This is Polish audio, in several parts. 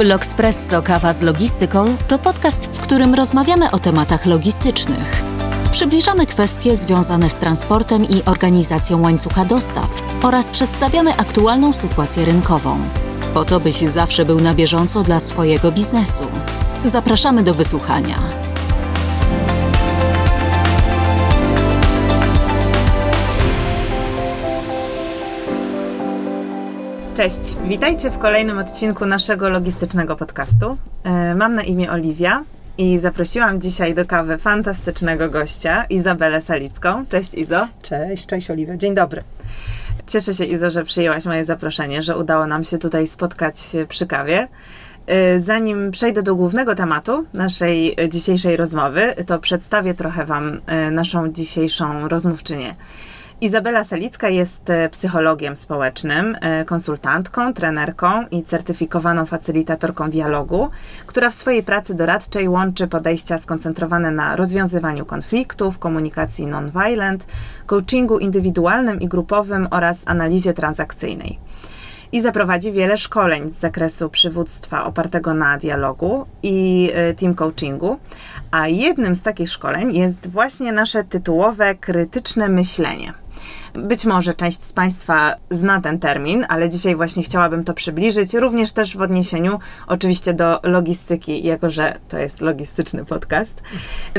L'Oxpresso Kawa z Logistyką to podcast, w którym rozmawiamy o tematach logistycznych. Przybliżamy kwestie związane z transportem i organizacją łańcucha dostaw oraz przedstawiamy aktualną sytuację rynkową. Po to, byś zawsze był na bieżąco dla swojego biznesu. Zapraszamy do wysłuchania. Cześć, witajcie w kolejnym odcinku naszego logistycznego podcastu. E, mam na imię Oliwia i zaprosiłam dzisiaj do kawy fantastycznego gościa, Izabelę Salicką. Cześć Izo. Cześć, cześć Oliwia, dzień dobry. Cieszę się Izo, że przyjęłaś moje zaproszenie, że udało nam się tutaj spotkać przy kawie. E, zanim przejdę do głównego tematu naszej dzisiejszej rozmowy, to przedstawię trochę Wam e, naszą dzisiejszą rozmówczynię. Izabela Salicka jest e, psychologiem społecznym, e, konsultantką, trenerką i certyfikowaną facylitatorką dialogu, która w swojej pracy doradczej łączy podejścia skoncentrowane na rozwiązywaniu konfliktów, komunikacji non-violent, coachingu indywidualnym i grupowym oraz analizie transakcyjnej i zaprowadzi wiele szkoleń z zakresu przywództwa opartego na dialogu i e, team coachingu. A jednym z takich szkoleń jest właśnie nasze tytułowe krytyczne myślenie. Być może część z Państwa zna ten termin, ale dzisiaj właśnie chciałabym to przybliżyć, również też w odniesieniu oczywiście do logistyki, jako że to jest logistyczny podcast.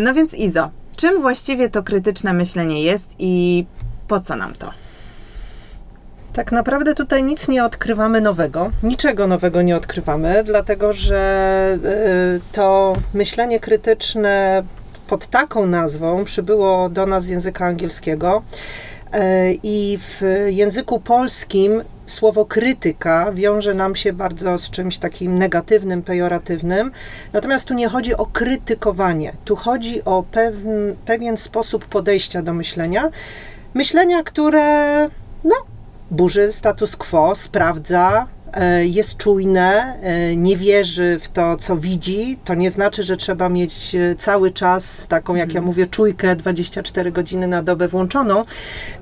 No więc Izo, czym właściwie to krytyczne myślenie jest i po co nam to? Tak naprawdę tutaj nic nie odkrywamy nowego, niczego nowego nie odkrywamy, dlatego że y, to myślenie krytyczne pod taką nazwą przybyło do nas z języka angielskiego. E, I w języku polskim słowo krytyka wiąże nam się bardzo z czymś takim negatywnym, pejoratywnym. Natomiast tu nie chodzi o krytykowanie, tu chodzi o pewien, pewien sposób podejścia do myślenia. Myślenia, które no, burzy status quo, sprawdza, jest czujne, e, nie wierzy w to, co widzi, to nie znaczy, że trzeba mieć e, cały czas taką, jak ja mhm. mówię, czujkę 24 godziny na dobę włączoną.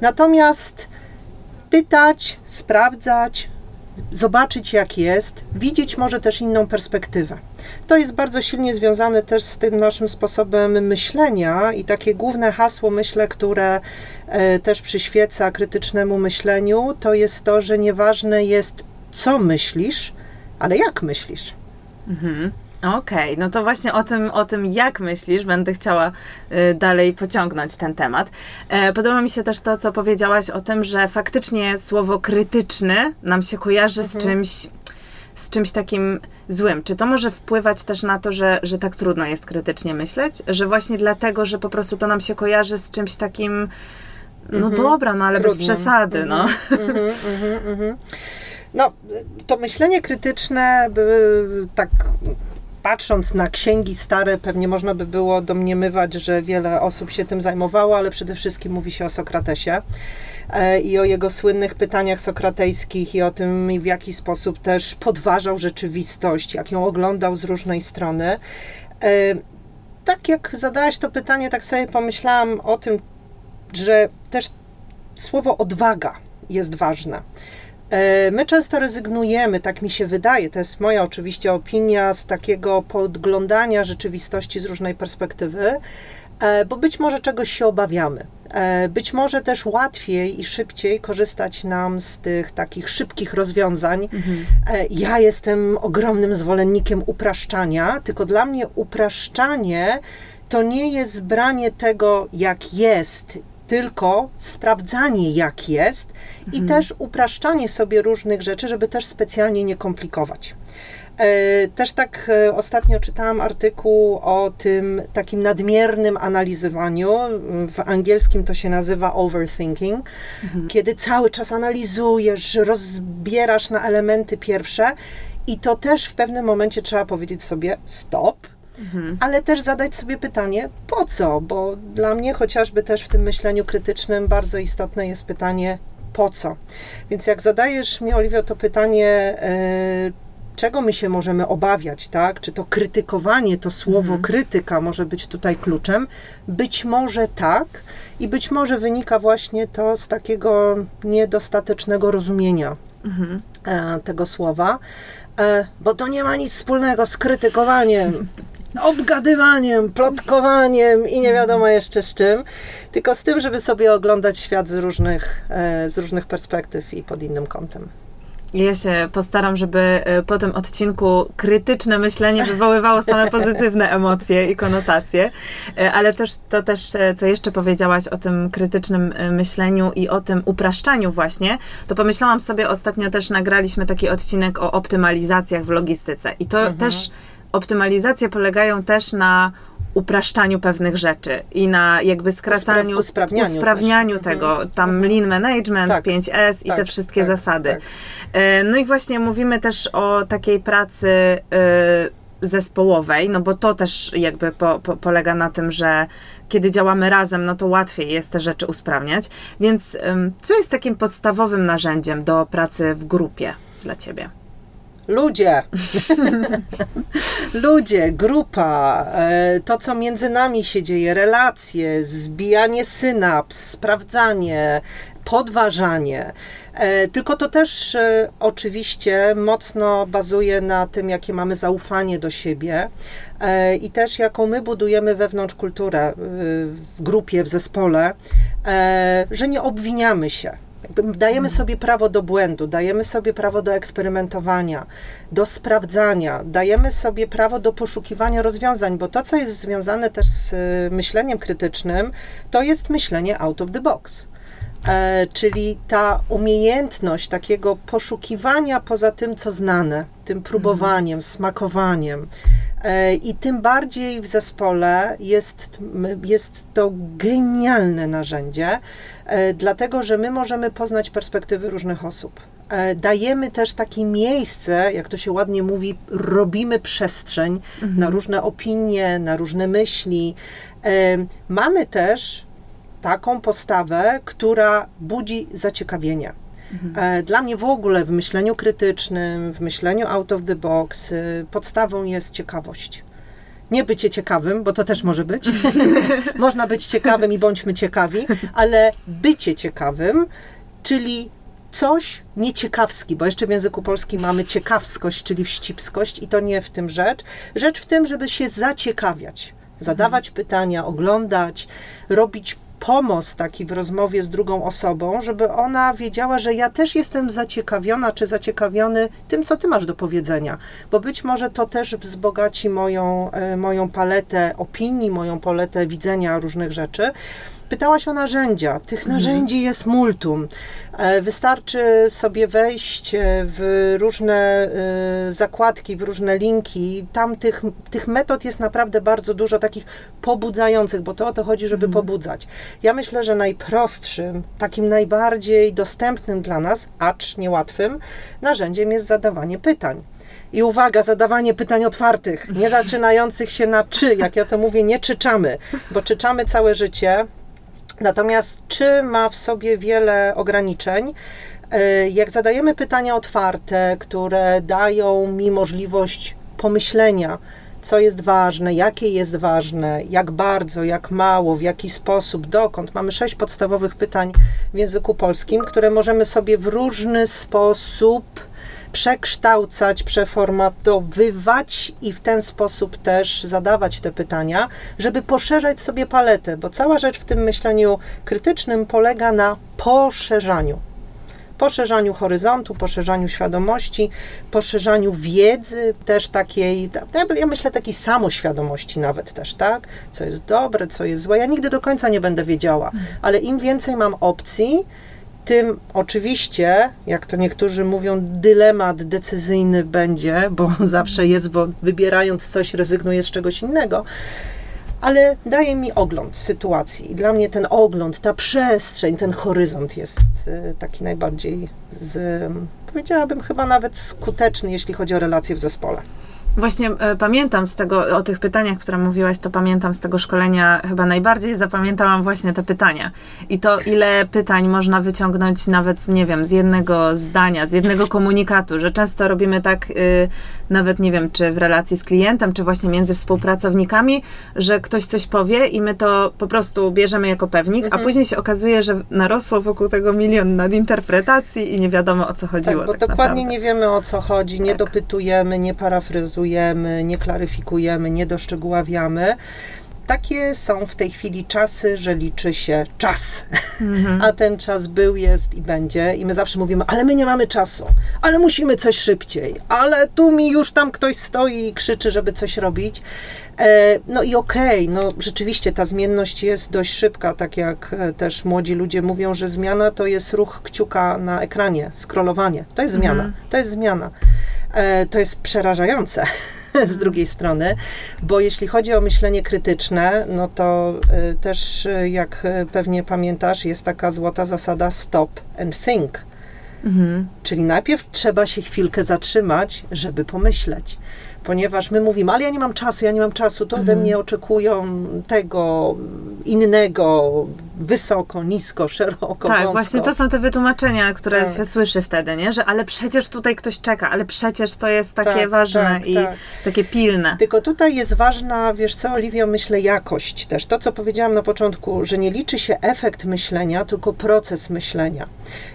Natomiast pytać, sprawdzać, zobaczyć jak jest, widzieć może też inną perspektywę. To jest bardzo silnie związane też z tym naszym sposobem myślenia i takie główne hasło, myślę, które też przyświeca krytycznemu myśleniu, to jest to, że nieważne jest co myślisz, ale jak myślisz. Mhm. Okej, okay, no to właśnie o tym, o tym, jak myślisz, będę chciała y, dalej pociągnąć ten temat. E, podoba mi się też to, co powiedziałaś o tym, że faktycznie słowo krytyczny nam się kojarzy mhm. z czymś z czymś takim złym. Czy to może wpływać też na to, że, że tak trudno jest krytycznie myśleć? Że właśnie dlatego, że po prostu to nam się kojarzy z czymś takim, no mhm. dobra, no ale Trudnym. bez przesady, no. Mhm, mhm, mhm, no, to myślenie krytyczne, tak patrząc na księgi stare, pewnie można by było domniemywać, że wiele osób się tym zajmowało, ale przede wszystkim mówi się o Sokratesie e, i o jego słynnych pytaniach sokratejskich i o tym, w jaki sposób też podważał rzeczywistość, jak ją oglądał z różnej strony. E, tak jak zadałaś to pytanie, tak sobie pomyślałam o tym, że też słowo odwaga jest ważne. E, my często rezygnujemy, tak mi się wydaje, to jest moja oczywiście opinia, z takiego podglądania rzeczywistości z różnej perspektywy, e, bo być może czegoś się obawiamy. E, być może też łatwiej i szybciej korzystać nam z tych takich szybkich rozwiązań. Mhm. Ja jestem ogromnym zwolennikiem upraszczania, tylko dla mnie upraszczanie to nie jest branie tego, jak jest tylko sprawdzanie, jak jest mhm. i też upraszczanie sobie różnych rzeczy, żeby też specjalnie nie komplikować. E, też tak e, ostatnio czytałam artykuł o tym takim nadmiernym analizowaniu. W angielskim to się nazywa overthinking, mhm. kiedy cały czas analizujesz, rozbierasz na elementy pierwsze i to też w pewnym momencie trzeba powiedzieć sobie stop Mhm. ale też zadać sobie pytanie, po co? Bo dla mnie chociażby też w tym myśleniu krytycznym bardzo istotne jest pytanie, po co? Więc jak zadajesz mi, Oliwio, to pytanie, e, czego my się możemy obawiać, tak? Czy to krytykowanie, to słowo mhm. krytyka może być tutaj kluczem? Być może tak i być może wynika właśnie to z takiego niedostatecznego rozumienia mhm. E, tego słowa. e, bo to nie ma nic wspólnego z krytykowaniem, obgadywaniem, plotkowaniem i nie wiadomo jeszcze z czym, tylko z tym, żeby sobie oglądać świat z różnych, e, z różnych perspektyw i pod innym kątem. Ja się postaram, żeby e, po tym odcinku krytyczne myślenie wywoływało same pozytywne emocje i konotacje, e, ale też to też, co jeszcze powiedziałaś o tym krytycznym myśleniu i o tym upraszczaniu właśnie, to pomyślałam sobie, ostatnio też nagraliśmy taki odcinek o optymalizacjach w logistyce i to mhm. też optymalizacje polegają też na upraszczaniu pewnych rzeczy i na jakby skracaniu, usprawnianiu, usprawnianiu mhm. tego, tam mhm. lean management, tak, 5S i tak, te wszystkie tak, zasady. Tak. E, no i właśnie mówimy też o takiej pracy e, zespołowej, no bo to też jakby po, po, polega na tym, że kiedy działamy razem, no to łatwiej jest te rzeczy usprawniać. Więc co jest takim podstawowym narzędziem do pracy w grupie dla Ciebie? Ludzie, ludzie, grupa, e, to co między nami się dzieje, relacje, zbijanie synaps, sprawdzanie, podważanie. E, tylko to też e, oczywiście mocno bazuje na tym, jakie mamy zaufanie do siebie i też jaką my budujemy wewnątrz kulturę w grupie, w zespole, że nie obwiniamy się dajemy sobie prawo do błędu, dajemy sobie prawo do eksperymentowania, do sprawdzania, dajemy sobie prawo do poszukiwania rozwiązań, bo to, co jest związane też z y, myśleniem krytycznym, to jest myślenie out of the box. E, czyli ta umiejętność takiego poszukiwania poza tym, co znane, tym próbowaniem, smakowaniem. E, I tym bardziej w zespole jest, jest to genialne narzędzie, e, dlatego że my możemy poznać perspektywy różnych osób. E, dajemy też takie miejsce, jak to się ładnie mówi, robimy przestrzeń mhm. na różne opinie, na różne myśli. Mamy też taką postawę, która budzi zaciekawienie. Mhm. Dla mnie w ogóle w myśleniu krytycznym, w myśleniu out of the box, y, podstawą jest ciekawość. Nie bycie ciekawym, bo to też może być. Można być ciekawym i bądźmy ciekawi, ale bycie ciekawym, czyli coś nieciekawski, bo jeszcze w języku polskim mamy ciekawskość, czyli wścibskość i to nie w tym rzecz. Rzecz w tym, żeby się zaciekawiać, zadawać mhm. pytania, oglądać, robić pomost taki w rozmowie z drugą osobą, żeby ona wiedziała, że ja też jestem zaciekawiona czy zaciekawiony tym, co ty masz do powiedzenia, bo być może to też wzbogaci moją, e, moją paletę opinii, moją paletę widzenia różnych rzeczy. Pytałaś o narzędzia. Tych mhm. narzędzi jest multum. E, wystarczy sobie wejść e, w różne e, zakładki, w różne linki. Tam tych, tych metod jest naprawdę bardzo dużo takich pobudzających, bo to o to chodzi, żeby mhm. pobudzać. Ja myślę, że najprostszym, takim najbardziej dostępnym dla nas, acz niełatwym, narzędziem jest zadawanie pytań. I uwaga, zadawanie pytań otwartych, nie zaczynających się na czy, jak ja to mówię, nie czyczamy, bo czyczamy całe życie, Natomiast czy ma w sobie wiele ograniczeń? E, jak zadajemy pytania otwarte, które dają mi możliwość pomyślenia, co jest ważne, jakie jest ważne, jak bardzo, jak mało, w jaki sposób, dokąd. Mamy sześć podstawowych pytań w języku polskim, które możemy sobie w różny sposób przekształcać, przeformatowywać i w ten sposób też zadawać te pytania, żeby poszerzać sobie paletę, bo cała rzecz w tym myśleniu krytycznym polega na poszerzaniu poszerzaniu horyzontu, poszerzaniu świadomości, poszerzaniu wiedzy, też takiej, ja myślę takiej samoświadomości nawet też, tak? Co jest dobre, co jest złe. Ja nigdy do końca nie będę wiedziała, mhm. ale im więcej mam opcji, tym oczywiście, jak to niektórzy mówią, dylemat decyzyjny będzie, bo zawsze jest, bo wybierając coś ryzygnuję z czegoś innego, ale daje mi ogląd sytuacji. I dla mnie ten ogląd, ta przestrzeń, ten horyzont jest y, taki najbardziej, z, powiedziałabym, chyba nawet skuteczny, jeśli chodzi o relacje w zespole. Właśnie e, pamiętam z tego, o tych pytaniach, które mówiłaś, to pamiętam z tego szkolenia chyba najbardziej zapamiętałam właśnie te pytania. I to, ile pytań można wyciągnąć nawet, nie wiem, z jednego zdania, z jednego komunikatu, że często robimy tak, y, nawet nie wiem, czy w relacji z klientem, czy właśnie między współpracownikami, że ktoś coś powie i my to po prostu bierzemy jako pewnik, Mhm. a później się okazuje, że narosło wokół tego milion nadinterpretacji i nie wiadomo o co chodziło. Tak, bo tak dokładnie naprawdę. nie wiemy o co chodzi, nie Tak. dopytujemy, nie parafryzujemy, nie klaryfikujemy, nie doszczegóławiamy. Takie są w tej chwili czasy, że liczy się czas. Mhm. A ten czas był, jest i będzie. I my zawsze mówimy, ale my nie mamy czasu, ale musimy coś szybciej, ale tu mi już tam ktoś stoi i krzyczy, żeby coś robić. E, No i okej, no rzeczywiście ta zmienność jest dość szybka, tak jak e, też młodzi ludzie mówią, że zmiana to jest ruch kciuka na ekranie, scrollowanie. To jest zmiana, Mhm. to jest zmiana. E, To jest przerażające z drugiej strony, bo jeśli chodzi o myślenie krytyczne, no to e, też, e, jak e, pewnie pamiętasz, jest taka złota zasada stop and think. Mhm. Czyli najpierw trzeba się chwilkę zatrzymać, żeby pomyśleć. Ponieważ my mówimy, ale ja nie mam czasu, ja nie mam czasu, to ode Mhm. mnie oczekują tego, innego, wysoko, nisko, szeroko, Tak, wąsko. właśnie to są te wytłumaczenia, które Tak. się słyszy wtedy, nie? Że ale przecież tutaj ktoś czeka, ale przecież to jest takie Tak, ważne tak, i tak. takie pilne. Tylko tutaj jest ważna, wiesz co, Oliwio, myślę, jakość też. To, co powiedziałam na początku, że nie liczy się efekt myślenia, tylko proces myślenia.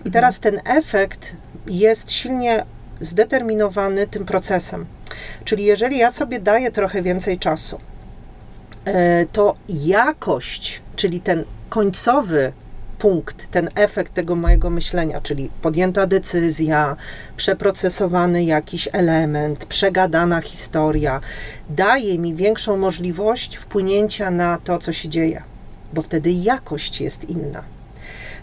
I teraz ten efekt jest silnie zdeterminowany tym procesem. Czyli jeżeli ja sobie daję trochę więcej czasu, e, to jakość, czyli ten końcowy punkt, ten efekt tego mojego myślenia, czyli podjęta decyzja, przeprocesowany jakiś element, przegadana historia, daje mi większą możliwość wpłynięcia na to, co się dzieje, bo wtedy jakość jest inna.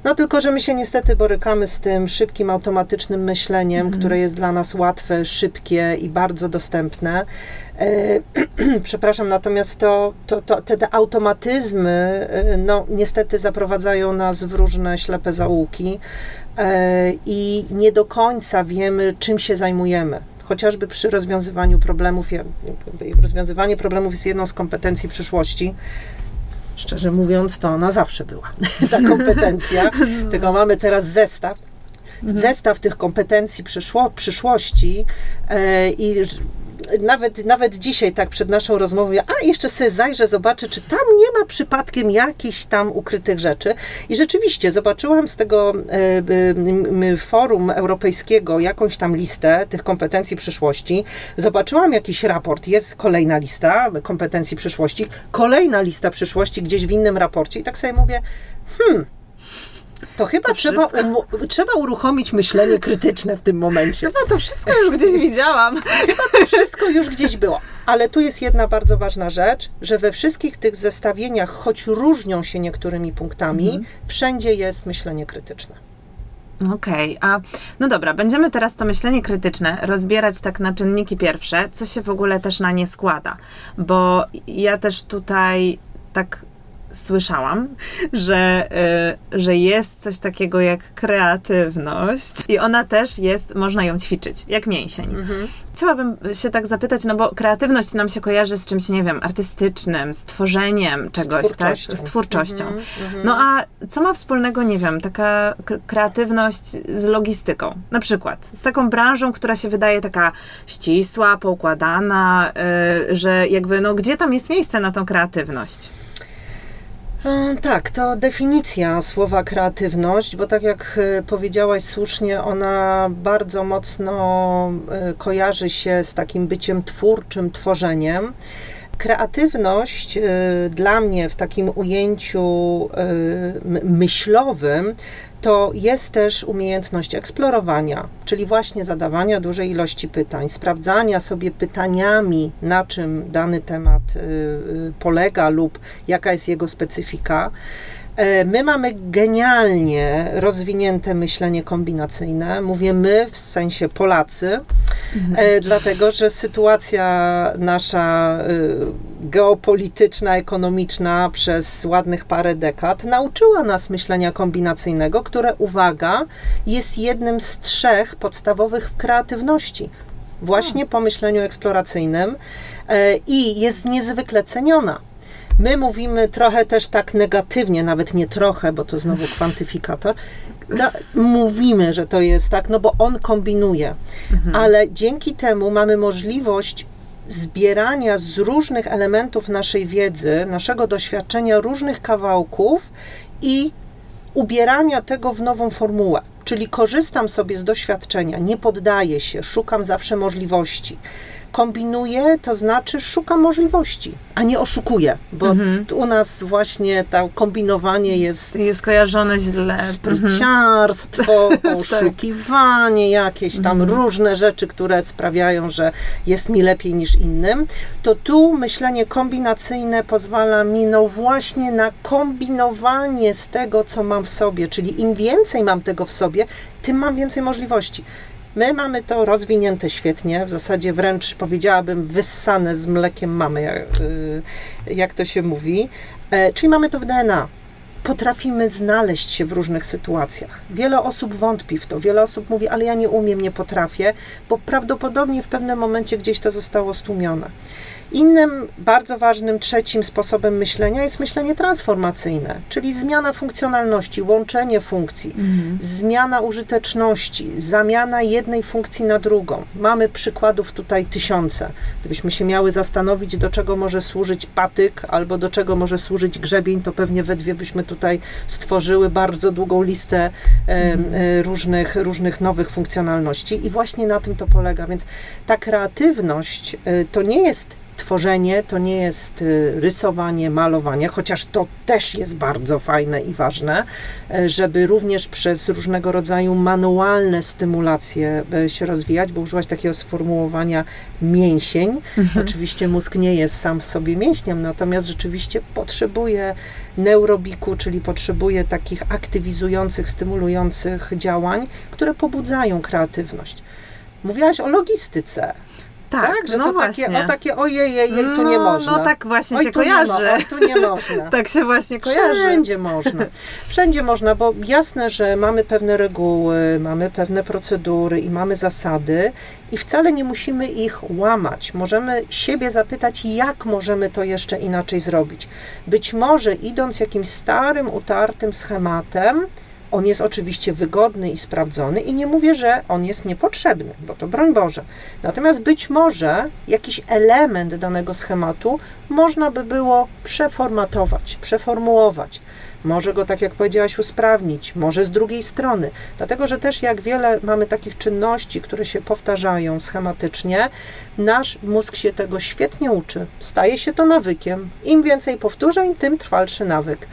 No tylko, że my się niestety borykamy z tym szybkim, automatycznym myśleniem, które jest dla nas łatwe, szybkie i bardzo dostępne. E, przepraszam, natomiast to, to, to, te, automatyzmy, e, no niestety zaprowadzają nas w różne ślepe zaułki e, i nie do końca wiemy, czym się zajmujemy. Chociażby przy rozwiązywaniu problemów, rozwiązywanie problemów jest jedną z kompetencji przyszłości. Szczerze mówiąc, to ona zawsze była, ta kompetencja, tylko mamy teraz zestaw, zestaw tych kompetencji przyszło, przyszłości e, i nawet, nawet dzisiaj tak przed naszą rozmową, mówię, a jeszcze sobie zajrzę, zobaczę, czy tam nie ma przypadkiem jakichś tam ukrytych rzeczy. I rzeczywiście zobaczyłam z tego e, forum europejskiego jakąś tam listę tych kompetencji przyszłości. Zobaczyłam jakiś raport, jest kolejna lista kompetencji przyszłości, kolejna lista przyszłości gdzieś w innym raporcie i tak sobie mówię, hmm, to chyba To trzeba, umu- trzeba uruchomić myślenie krytyczne w tym momencie. Chyba to wszystko już gdzieś widziałam. Wszystko już gdzieś było. Ale tu jest jedna bardzo ważna rzecz, że we wszystkich tych zestawieniach, choć różnią się niektórymi punktami, wszędzie jest myślenie krytyczne. Okej, a no dobra, będziemy teraz to myślenie krytyczne rozbierać tak na czynniki pierwsze, co się w ogóle też na nie składa, bo ja też tutaj tak słyszałam, że, y, że jest coś takiego jak kreatywność i ona też jest, można ją ćwiczyć, jak mięsień. Chciałabym się tak zapytać, no bo kreatywność nam się kojarzy z czymś, nie wiem, artystycznym, z tworzeniem czegoś, tak? twórczością. Z twórczością. Mhm, mhm. No a co ma wspólnego, nie wiem, taka kreatywność z logistyką? Na przykład z taką branżą, która się wydaje taka ścisła, poukładana, y, że jakby, no gdzie tam jest miejsce na tą kreatywność? E, Tak, to definicja słowa kreatywność, bo tak jak e, powiedziałaś słusznie, ona bardzo mocno e, kojarzy się z takim byciem twórczym, tworzeniem. Kreatywność dla mnie w takim ujęciu myślowym to jest też umiejętność eksplorowania, czyli właśnie zadawania dużej ilości pytań, sprawdzania sobie pytaniami, na czym dany temat y, y, polega lub jaka jest jego specyfika. E, My mamy genialnie rozwinięte myślenie kombinacyjne. Mówię my w sensie Polacy, e, dlatego że sytuacja nasza y, geopolityczna, ekonomiczna przez ładnych parę dekad nauczyła nas myślenia kombinacyjnego, które, uwaga, jest jednym z trzech podstawowych w kreatywności. właśnie po myśleniu eksploracyjnym e, i jest niezwykle ceniona. My mówimy trochę też tak negatywnie, nawet nie trochę, bo to znowu kwantyfikator. No, mówimy, że to jest tak, no bo on kombinuje, ale dzięki temu mamy możliwość zbierania z różnych elementów naszej wiedzy, naszego doświadczenia, różnych kawałków i ubierania tego w nową formułę. Czyli korzystam sobie z doświadczenia, nie poddaję się, szukam zawsze możliwości. Kombinuję, to znaczy szukam możliwości, a nie oszukuję, bo u nas właśnie to kombinowanie jest Jest kojarzone źle. Mhm. spryciarstwo, oszukiwanie, jakieś tam różne rzeczy, które sprawiają, że jest mi lepiej niż innym, to tu myślenie kombinacyjne pozwala mi no właśnie na kombinowanie z tego, co mam w sobie, czyli im więcej mam tego w sobie, tym mam więcej możliwości. My mamy to rozwinięte świetnie, w zasadzie wręcz powiedziałabym wyssane z mlekiem mamy, jak, y, jak to się mówi. E, Czyli mamy to w DNA. Potrafimy znaleźć się w różnych sytuacjach. Wiele osób wątpi w to, wiele osób mówi, ale ja nie umiem, nie potrafię, bo prawdopodobnie w pewnym momencie gdzieś to zostało stłumione. Innym bardzo ważnym trzecim sposobem myślenia jest myślenie transformacyjne, czyli zmiana funkcjonalności, łączenie funkcji, zmiana użyteczności, zamiana jednej funkcji na drugą. Mamy przykładów tutaj tysiące. Gdybyśmy się miały zastanowić, do czego może służyć patyk albo do czego może służyć grzebień, to pewnie we dwie byśmy tutaj stworzyły bardzo długą listę e, e, różnych, różnych nowych funkcjonalności i właśnie na tym to polega. Więc ta kreatywność e, to nie jest tworzenie, to nie jest y, rysowanie, malowanie, chociaż to też jest bardzo fajne i ważne, e, żeby również przez różnego rodzaju manualne stymulacje e, się rozwijać, bo użyłaś takiego sformułowania mięsień. Oczywiście mózg nie jest sam w sobie mięśniem, natomiast rzeczywiście potrzebuje neurobiku, czyli potrzebuje takich aktywizujących, stymulujących działań, które pobudzają kreatywność. Mówiłaś o logistyce. Tak, że no to właśnie. takie, o takie ojej, jej, tu nie No, można. no tak właśnie Oj, się tu nie kojarzy. oj, tu nie można. Tak się właśnie kojarzy. Wszędzie można. Wszędzie można, bo jasne, że mamy pewne reguły, mamy pewne procedury i mamy zasady i wcale nie musimy ich łamać. Możemy siebie zapytać, jak możemy to jeszcze inaczej zrobić. Być może idąc jakimś starym, utartym schematem, on jest oczywiście wygodny i sprawdzony i nie mówię, że on jest niepotrzebny, bo to broń Boże. Natomiast być może jakiś element danego schematu można by było przeformatować, przeformułować. Może go, tak jak powiedziałaś, usprawnić, może z drugiej strony. Dlatego, że też jak wiele mamy takich czynności, które się powtarzają schematycznie, nasz mózg się tego świetnie uczy. Staje się to nawykiem. Im więcej powtórzeń, tym trwalszy nawyk.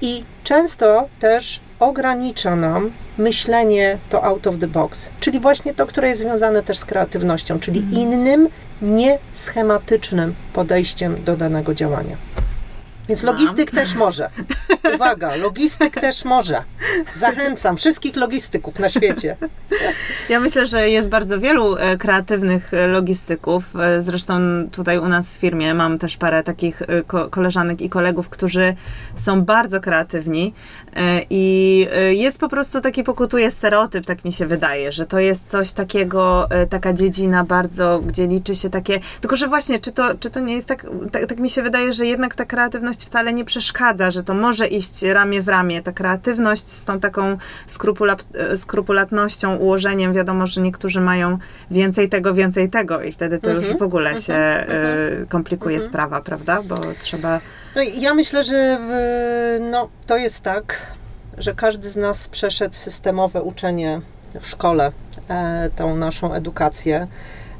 I często też ogranicza nam myślenie to out of the box, czyli właśnie to, które jest związane też z kreatywnością, czyli innym, nieschematycznym podejściem do danego działania. Więc Mam. logistyk też może. Uwaga, logistyk też może. Zachęcam wszystkich logistyków na świecie. Ja myślę, że jest bardzo wielu e, kreatywnych e, logistyków. E, Zresztą tutaj u nas w firmie mam też parę takich ko- koleżanek i kolegów, którzy są bardzo kreatywni i e, jest po prostu taki pokutuje stereotyp, tak mi się wydaje, że to jest coś takiego, e, taka dziedzina bardzo, gdzie liczy się takie, tylko że właśnie, czy to, czy to nie jest tak, tak, tak mi się wydaje, że jednak ta kreatywność wcale nie przeszkadza, że to może iść ramię w ramię, ta kreatywność z tą taką skrupula- e, skrupulatnością, ułożeniem, wiadomo, że niektórzy mają więcej tego, więcej tego i wtedy to już w ogóle się e, komplikuje sprawa, prawda? Bo trzeba... No ja myślę, że y, no, to jest tak, że każdy z nas przeszedł systemowe uczenie w szkole, e, tą naszą edukację,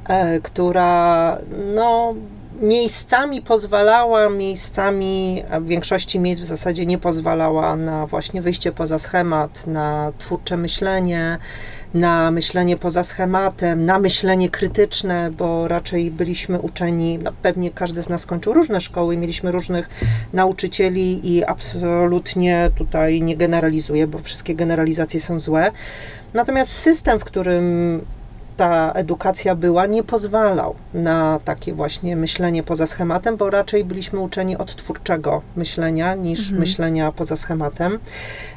e, która no, miejscami pozwalała, miejscami, w większości miejsc w zasadzie nie pozwalała na właśnie wyjście poza schemat, na twórcze myślenie, na myślenie poza schematem, na myślenie krytyczne, bo raczej byliśmy uczeni, no pewnie każdy z nas kończył różne szkoły, mieliśmy różnych nauczycieli i absolutnie tutaj nie generalizuję, bo wszystkie generalizacje są złe. Natomiast system, w którym ta edukacja była, nie pozwalał na takie właśnie myślenie poza schematem, bo raczej byliśmy uczeni od twórczego myślenia niż Mhm. myślenia poza schematem.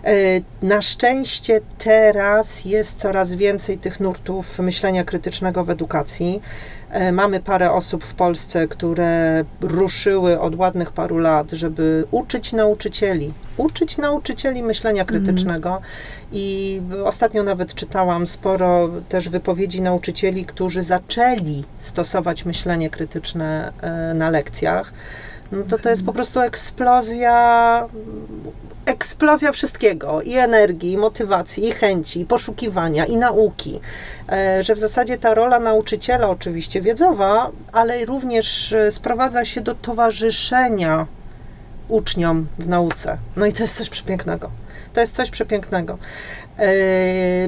E, Na szczęście teraz jest coraz więcej tych nurtów myślenia krytycznego w edukacji. E, Mamy parę osób w Polsce, które ruszyły od ładnych paru lat, żeby uczyć nauczycieli, uczyć nauczycieli myślenia krytycznego. I ostatnio nawet czytałam sporo też wypowiedzi nauczycieli, którzy zaczęli stosować myślenie krytyczne e, na lekcjach. No to to jest po prostu eksplozja eksplozja wszystkiego i energii, i motywacji, i chęci, i poszukiwania, i nauki. E, Że w zasadzie ta rola nauczyciela, oczywiście wiedzowa, ale również e, sprowadza się do towarzyszenia uczniom w nauce. No i to jest coś przepięknego. To jest coś przepięknego. E,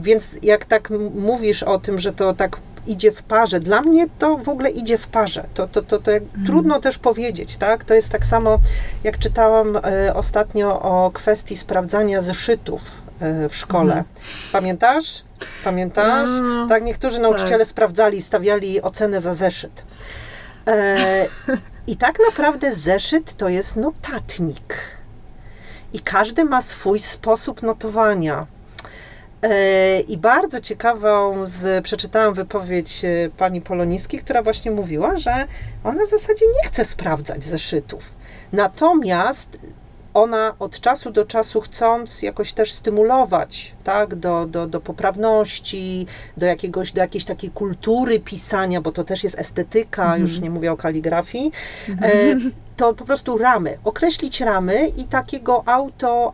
Więc jak tak mówisz o tym, że to tak idzie w parze, dla mnie to w ogóle idzie w parze. To, to, to, to jak trudno też powiedzieć, tak? To jest tak samo, jak czytałam e, ostatnio o kwestii sprawdzania zeszytów e, w szkole. Pamiętasz? Pamiętasz? Mm, tak, niektórzy nauczyciele sprawdzali, stawiali ocenę za zeszyt. E, I tak naprawdę zeszyt to jest notatnik. I każdy ma swój sposób notowania. E, I bardzo ciekawą z, przeczytałam wypowiedź e, pani Poloniski, która właśnie mówiła, że ona w zasadzie nie chce sprawdzać zeszytów. Natomiast ona od czasu do czasu chcąc jakoś też stymulować tak, do, do, do poprawności, do, jakiegoś, do jakiejś takiej kultury pisania, bo to też jest estetyka, już nie mówię o kaligrafii, e, to po prostu ramy, określić ramy i takiego auto,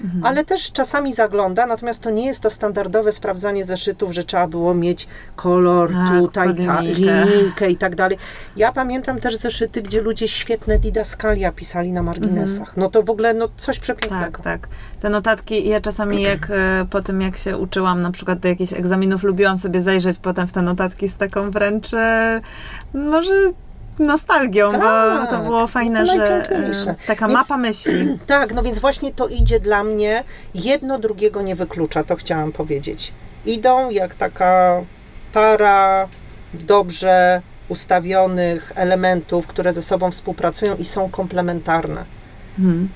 autosprawdzania. Ale też czasami zagląda, natomiast to nie jest to standardowe sprawdzanie zeszytów, że trzeba było mieć kolor Tak, tutaj, ta, linijkę. i tak dalej. Ja pamiętam też zeszyty, gdzie ludzie świetne didaskalia pisali na marginesach. No to w ogóle no, coś przepięknego. Tak, tak. Te notatki, ja czasami jak e, po tym, jak się uczyłam na przykład do jakichś egzaminów, lubiłam sobie zajrzeć potem w te notatki z taką wręcz, e, może nostalgią, Tak, bo to było fajne, to że e, taka Więc- mapa myśli. Tak, no więc właśnie to idzie dla mnie, jedno drugiego nie wyklucza, to chciałam powiedzieć. Idą jak taka para dobrze ustawionych elementów, które ze sobą współpracują i są komplementarne. Mhm.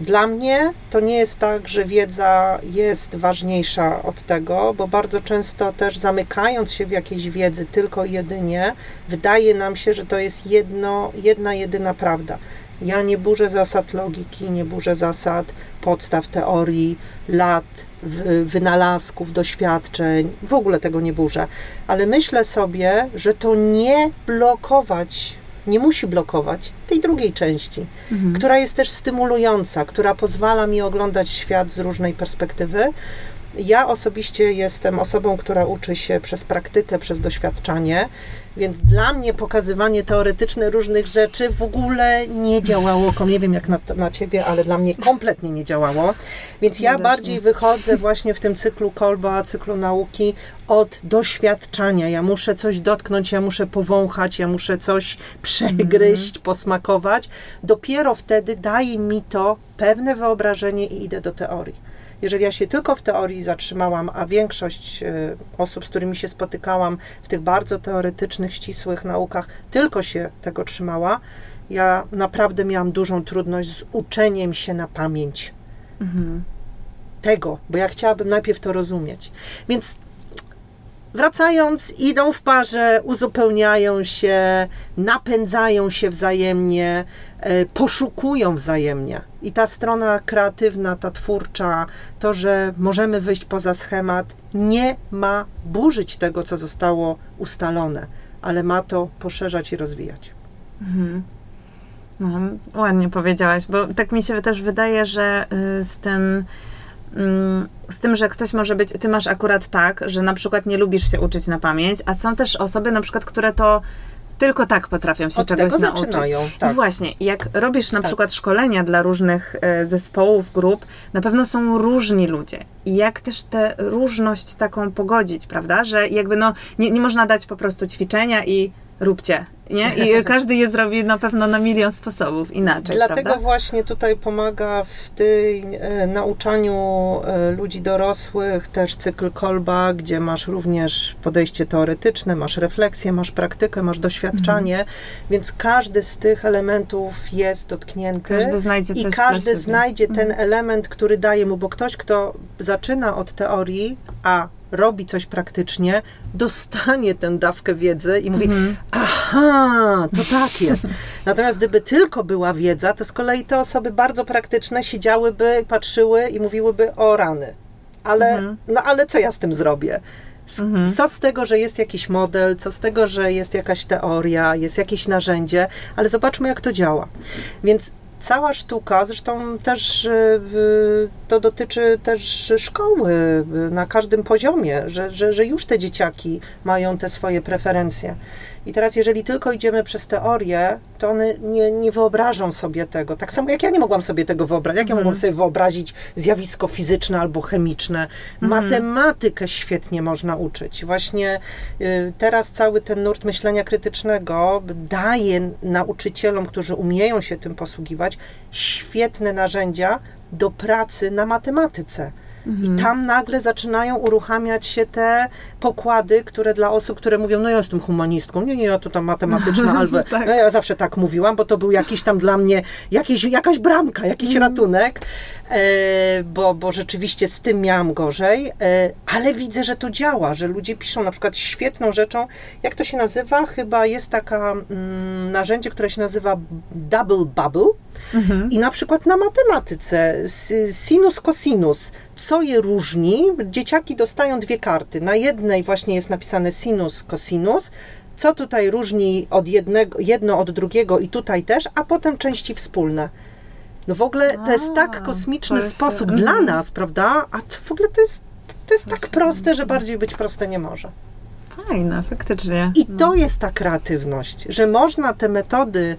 Dla mnie to nie jest tak, że wiedza jest ważniejsza od tego, bo bardzo często też zamykając się w jakiejś wiedzy tylko jedynie, wydaje nam się, że to jest jedno, jedna jedyna prawda. Ja nie burzę zasad logiki, nie burzę zasad podstaw teorii, lat, wy- wynalazków, doświadczeń, w ogóle tego nie burzę, ale myślę sobie, że to nie blokować, nie musi blokować tej drugiej części Mhm. która jest też stymulująca, która pozwala mi oglądać świat z różnej perspektywy. Ja osobiście jestem osobą, która uczy się przez praktykę, przez doświadczanie, więc dla mnie pokazywanie teoretyczne różnych rzeczy w ogóle nie działało. Nie wiem jak na, na ciebie, ale dla mnie kompletnie nie działało. Więc ja bardziej wychodzę właśnie w tym cyklu kolba, cyklu nauki od doświadczania. Ja muszę coś dotknąć, ja muszę powąchać, ja muszę coś przegryźć, posmakować. Dopiero wtedy daje mi to pewne wyobrażenie i idę do teorii. Jeżeli ja się tylko w teorii zatrzymałam, a większość e, osób, z którymi się spotykałam w tych bardzo teoretycznych, ścisłych naukach, tylko się tego trzymała, ja naprawdę miałam dużą trudność z uczeniem się na pamięć Mhm. tego, bo ja chciałabym najpierw to rozumieć. Więc wracając, idą w parze, uzupełniają się, napędzają się wzajemnie, poszukują wzajemnie. I ta strona kreatywna, ta twórcza, to, że możemy wyjść poza schemat, nie ma burzyć tego, co zostało ustalone, ale ma to poszerzać i rozwijać. Mhm. No, ładnie powiedziałaś, bo tak mi się też wydaje, że y, z tym, mm, z tym, że ktoś może być, ty masz akurat tak, że na przykład nie lubisz się uczyć na pamięć, a są też osoby na przykład, które to tylko tak potrafią się Od czegoś tego nauczyć. zaczynają. I Tak. właśnie, jak robisz na Tak. przykład szkolenia dla różnych e, zespołów, grup, na pewno są różni ludzie. I jak też tę różność taką pogodzić, prawda? Że jakby no, nie, nie można dać po prostu ćwiczenia i róbcie. Nie? I każdy je zrobi na pewno na milion sposobów inaczej, Dlatego prawda? właśnie tutaj pomaga w tej e, nauczaniu e, ludzi dorosłych też cykl Kolba, gdzie masz również podejście teoretyczne, masz refleksję, masz praktykę, masz doświadczanie, Mhm. więc każdy z tych elementów jest dotknięty. Każdy znajdzie coś I każdy znajdzie ten Mhm. element, który daje mu, bo ktoś, kto zaczyna od teorii, a robi coś praktycznie, dostanie tę dawkę wiedzy i mówi, Mhm. aha, to tak jest. Natomiast gdyby tylko była wiedza, to z kolei te osoby bardzo praktyczne siedziałyby, patrzyły i mówiłyby o rany. Ale, Mhm. no ale co ja z tym zrobię? S- Mhm. Co z tego, że jest jakiś model, co z tego, że jest jakaś teoria, jest jakieś narzędzie, ale zobaczmy, jak to działa. Więc cała sztuka, zresztą też y, to dotyczy też szkoły y, na każdym poziomie, że, że, że już te dzieciaki mają te swoje preferencje. I teraz, jeżeli tylko idziemy przez teorię, to one nie, nie wyobrażą sobie tego. Tak samo jak ja nie mogłam sobie tego wyobrazić. Jak ja mogłam sobie wyobrazić zjawisko fizyczne albo chemiczne? Matematykę świetnie można uczyć. Właśnie y, teraz cały ten nurt myślenia krytycznego daje nauczycielom, którzy umieją się tym posługiwać, świetne narzędzia do pracy na matematyce. I tam nagle zaczynają uruchamiać się te pokłady, które dla osób, które mówią, no ja jestem humanistką, nie, nie, ja to tam matematyczna, albo Tak. no ja zawsze tak mówiłam, bo to był jakiś tam dla mnie, jakaś bramka, jakiś ratunek, e, bo, bo rzeczywiście z tym miałam gorzej, e, ale widzę, że to działa, że ludzie piszą na przykład świetną rzeczą, jak to się nazywa? Chyba jest taka mm, narzędzie, które się nazywa double bubble, Mhm. i na przykład na matematyce sinus, cosinus, co je różni? Dzieciaki dostają dwie karty. Na jednej właśnie jest napisane sinus, cosinus. Co tutaj różni od jednego, jedno od drugiego i tutaj też, a potem części wspólne. No w ogóle to jest tak kosmiczny jest- sposób mhm. dla nas, prawda? A to w ogóle to jest, to jest tak proste, że bardziej być proste nie może. Fajne, faktycznie. I to jest ta kreatywność, że można te metody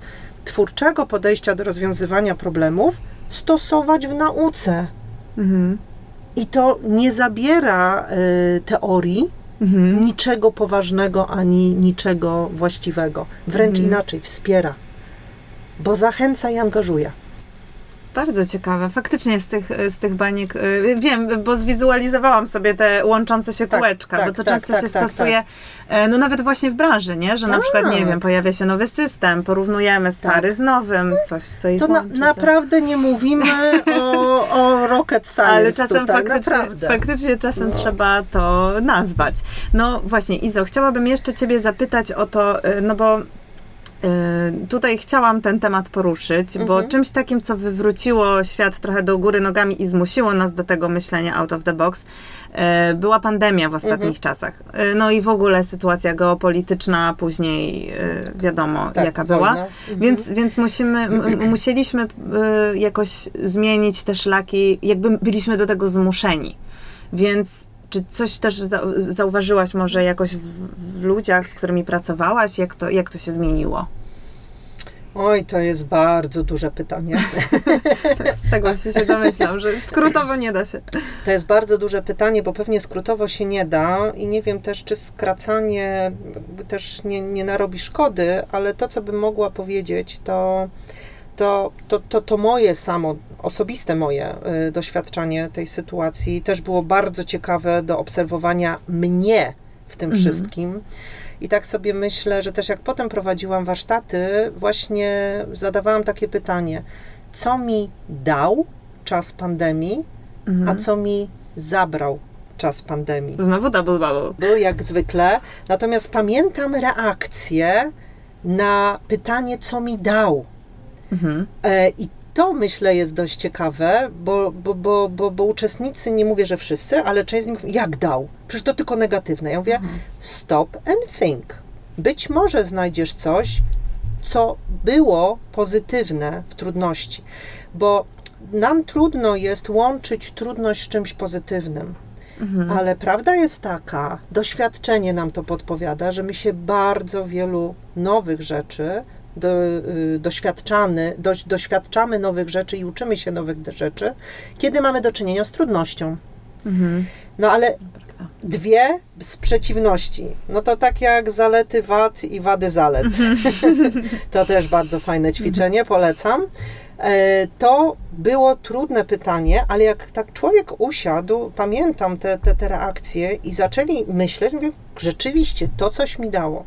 twórczego podejścia do rozwiązywania problemów stosować w nauce. Mhm. I to nie zabiera y, teorii Mhm. niczego poważnego ani niczego właściwego. Wręcz Mhm. inaczej, wspiera. Bo zachęca i angażuje. Bardzo ciekawe. Faktycznie z tych, z tych baniek, y, wiem, bo zwizualizowałam sobie te łączące się Tak, kółeczka, tak, bo to tak, często tak, się tak, stosuje, e, no nawet właśnie w branży, nie? Że na przykład, nie wiem, pojawia się nowy system, porównujemy stary z nowym, coś, co ich To na, naprawdę nie mówimy o, o rocket science Ale czasem tutaj, faktycznie, naprawdę. faktycznie czasem No. trzeba to nazwać. No właśnie, Izo, chciałabym jeszcze Ciebie zapytać o to, y, no bo tutaj chciałam ten temat poruszyć, bo Mhm. czymś takim, co wywróciło świat trochę do góry nogami i zmusiło nas do tego myślenia out of the box, y, była pandemia w ostatnich Mhm. czasach. Y, No i w ogóle sytuacja geopolityczna, później y, wiadomo, Tak, jaka była. Mhm. Więc, więc musimy, musieliśmy y, jakoś zmienić te szlaki, jakby byliśmy do tego zmuszeni. Więc czy coś też za, zauważyłaś może jakoś w, w ludziach, z którymi pracowałaś? Jak to, jak to się zmieniło? Oj, to jest bardzo duże pytanie. Z tego się, się domyślam, że skrótowo nie da się. To jest bardzo duże pytanie, bo pewnie skrótowo się nie da i nie wiem też, czy skracanie też nie, nie narobi szkody, ale to, co bym mogła powiedzieć, to, to, to, to, to moje samo, osobiste moje y, doświadczenie tej sytuacji też było bardzo ciekawe do obserwowania mnie w tym Mhm. wszystkim. I tak sobie myślę, że też jak potem prowadziłam warsztaty, właśnie zadawałam takie pytanie, co mi dał czas pandemii, a Mhm. co mi zabrał czas pandemii. Znowu double bubble. Był jak zwykle, natomiast pamiętam reakcję na pytanie, co mi dał. Mhm. E, I to myślę jest dość ciekawe, bo, bo, bo, bo, bo uczestnicy, nie mówię, że wszyscy, ale część z nich, jak dał? Przecież to tylko negatywne. Ja mówię, Mhm. stop and think. Być może znajdziesz coś, co było pozytywne w trudności, bo nam trudno jest łączyć trudność z czymś pozytywnym. Mhm. Ale prawda jest taka, doświadczenie nam to podpowiada, że my się bardzo wielu nowych rzeczy do, y, doświadczamy, do, doświadczamy nowych rzeczy i uczymy się nowych rzeczy, kiedy mamy do czynienia z trudnością. Mhm. No ale dwie sprzeciwności. No to tak jak zalety wad i wady zalet. to też bardzo fajne ćwiczenie, polecam. E, to było trudne pytanie, ale jak tak człowiek usiadł, pamiętam te, te, te reakcje i zaczęli myśleć, mówię, rzeczywiście to coś mi dało.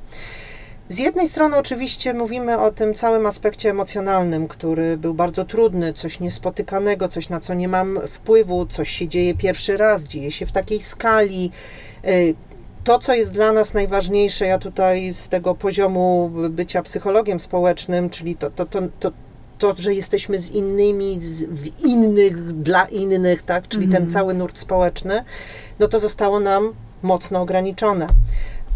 Z jednej strony oczywiście mówimy o tym całym aspekcie emocjonalnym, który był bardzo trudny, coś niespotykanego, coś na co nie mam wpływu, coś się dzieje pierwszy raz, dzieje się w takiej skali. Y, to, co jest dla nas najważniejsze, ja tutaj z tego poziomu bycia psychologiem społecznym, czyli to, to, to, to to, że jesteśmy z innymi, z, w innych, dla innych, tak, czyli ten mhm. cały nurt społeczny, no to zostało nam mocno ograniczone.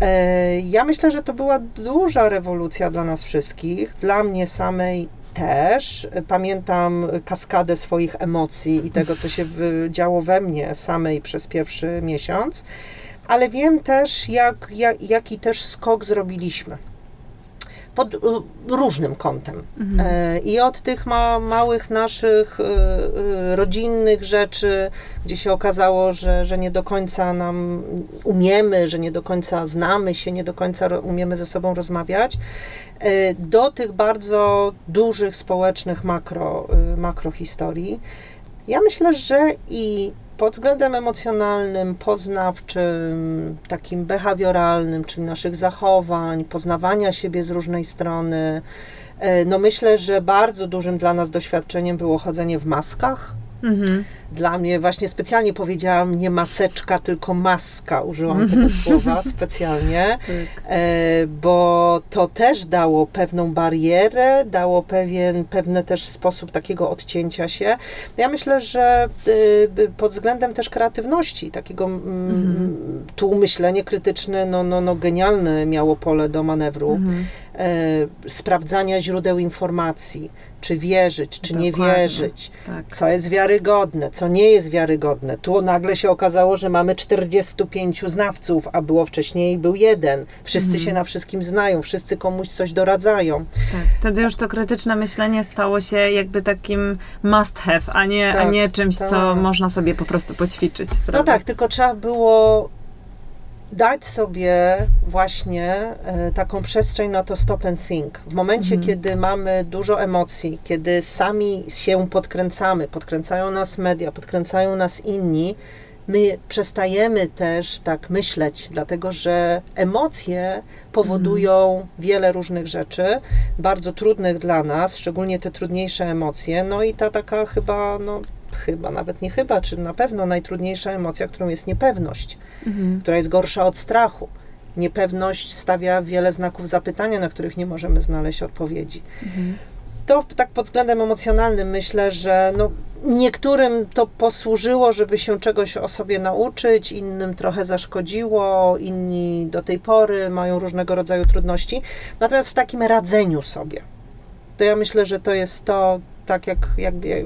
E, ja myślę, że to była duża rewolucja dla nas wszystkich, dla mnie samej też. Pamiętam kaskadę swoich emocji i tego, co się działo we mnie samej przez pierwszy miesiąc, ale wiem też, jak, jak, jaki też skok zrobiliśmy pod różnym kątem. Mhm. E, I od tych ma, małych naszych e, e, rodzinnych rzeczy, gdzie się okazało, że, że nie do końca nam umiemy, że nie do końca znamy się, nie do końca umiemy ze sobą rozmawiać, do tych bardzo dużych społecznych makro, makro historii. Ja myślę, że i pod względem emocjonalnym, poznawczym, takim behawioralnym, czyli naszych zachowań, poznawania siebie z różnej strony. E, no myślę, że bardzo dużym dla nas doświadczeniem było chodzenie w maskach. Mhm dla mnie właśnie specjalnie powiedziałam nie maseczka, tylko maska. Użyłam tego słowa specjalnie, tak. e, bo to też dało pewną barierę, dało pewien, pewne też sposób takiego odcięcia się. Ja myślę, że e, pod względem też kreatywności, takiego mm, mhm. tu myślenie krytyczne, no, no, no genialne miało pole do manewru. Mhm. E, sprawdzania źródeł informacji, czy wierzyć, czy Dokładnie. nie wierzyć, tak. co jest wiarygodne, co nie jest wiarygodne. Tu nagle się okazało, że mamy 45 znawców, a było wcześniej był jeden. Wszyscy mhm. się na wszystkim znają, wszyscy komuś coś doradzają. Tak. Wtedy już to krytyczne myślenie stało się jakby takim must have, a nie, tak, a nie czymś, tak. co można sobie po prostu poćwiczyć. No prawda? No tak, tylko trzeba było dać sobie właśnie e, taką przestrzeń na to stop and think. W momencie, mhm. kiedy mamy dużo emocji, kiedy sami się podkręcamy, podkręcają nas media, podkręcają nas inni, my przestajemy też tak myśleć, dlatego że emocje powodują mhm. wiele różnych rzeczy, bardzo trudnych dla nas, szczególnie te trudniejsze emocje. No i ta taka chyba, no chyba, nawet nie chyba, czy na pewno najtrudniejsza emocja, którą jest niepewność, mhm. która jest gorsza od strachu. Niepewność stawia wiele znaków zapytania, na których nie możemy znaleźć odpowiedzi. Mhm. To tak pod względem emocjonalnym myślę, że no, niektórym to posłużyło, żeby się czegoś o sobie nauczyć, innym trochę zaszkodziło, inni do tej pory mają różnego rodzaju trudności. Natomiast w takim radzeniu sobie, to ja myślę, że to jest to, tak jak, jak, jak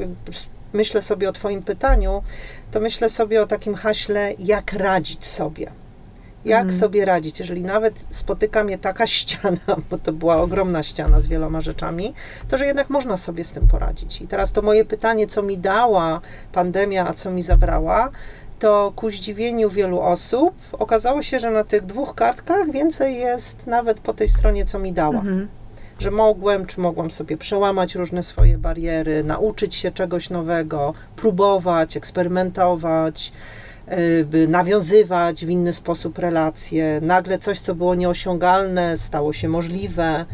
myślę sobie o Twoim pytaniu, to myślę sobie o takim haśle, jak radzić sobie. Jak mhm. sobie radzić, jeżeli nawet spotyka mnie taka ściana, bo to była ogromna ściana z wieloma rzeczami, to że jednak można sobie z tym poradzić. I teraz to moje pytanie, co mi dała pandemia, a co mi zabrała, to ku zdziwieniu wielu osób okazało się, że na tych dwóch kartkach więcej jest nawet po tej stronie, co mi dała. Mhm że mogłem, czy mogłam sobie przełamać różne swoje bariery, nauczyć się czegoś nowego, próbować, eksperymentować, by nawiązywać w inny sposób relacje. Nagle coś, co było nieosiągalne, stało się możliwe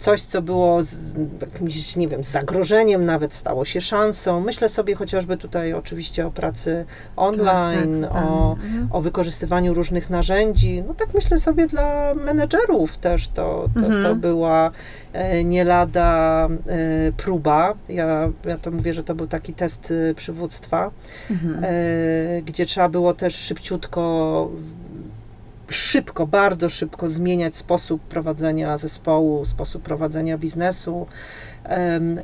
coś, co było z, jakimś, nie wiem, zagrożeniem nawet stało się szansą. Myślę sobie chociażby tutaj oczywiście o pracy online, tak, tak, o, mhm. o wykorzystywaniu różnych narzędzi. No tak myślę sobie dla menedżerów też to, to, mhm. to była e, nie lada e, próba. Ja, ja to mówię, że to był taki test e, przywództwa, mhm. gdzie trzeba było też szybciutko szybko, bardzo szybko zmieniać sposób prowadzenia zespołu, sposób prowadzenia biznesu.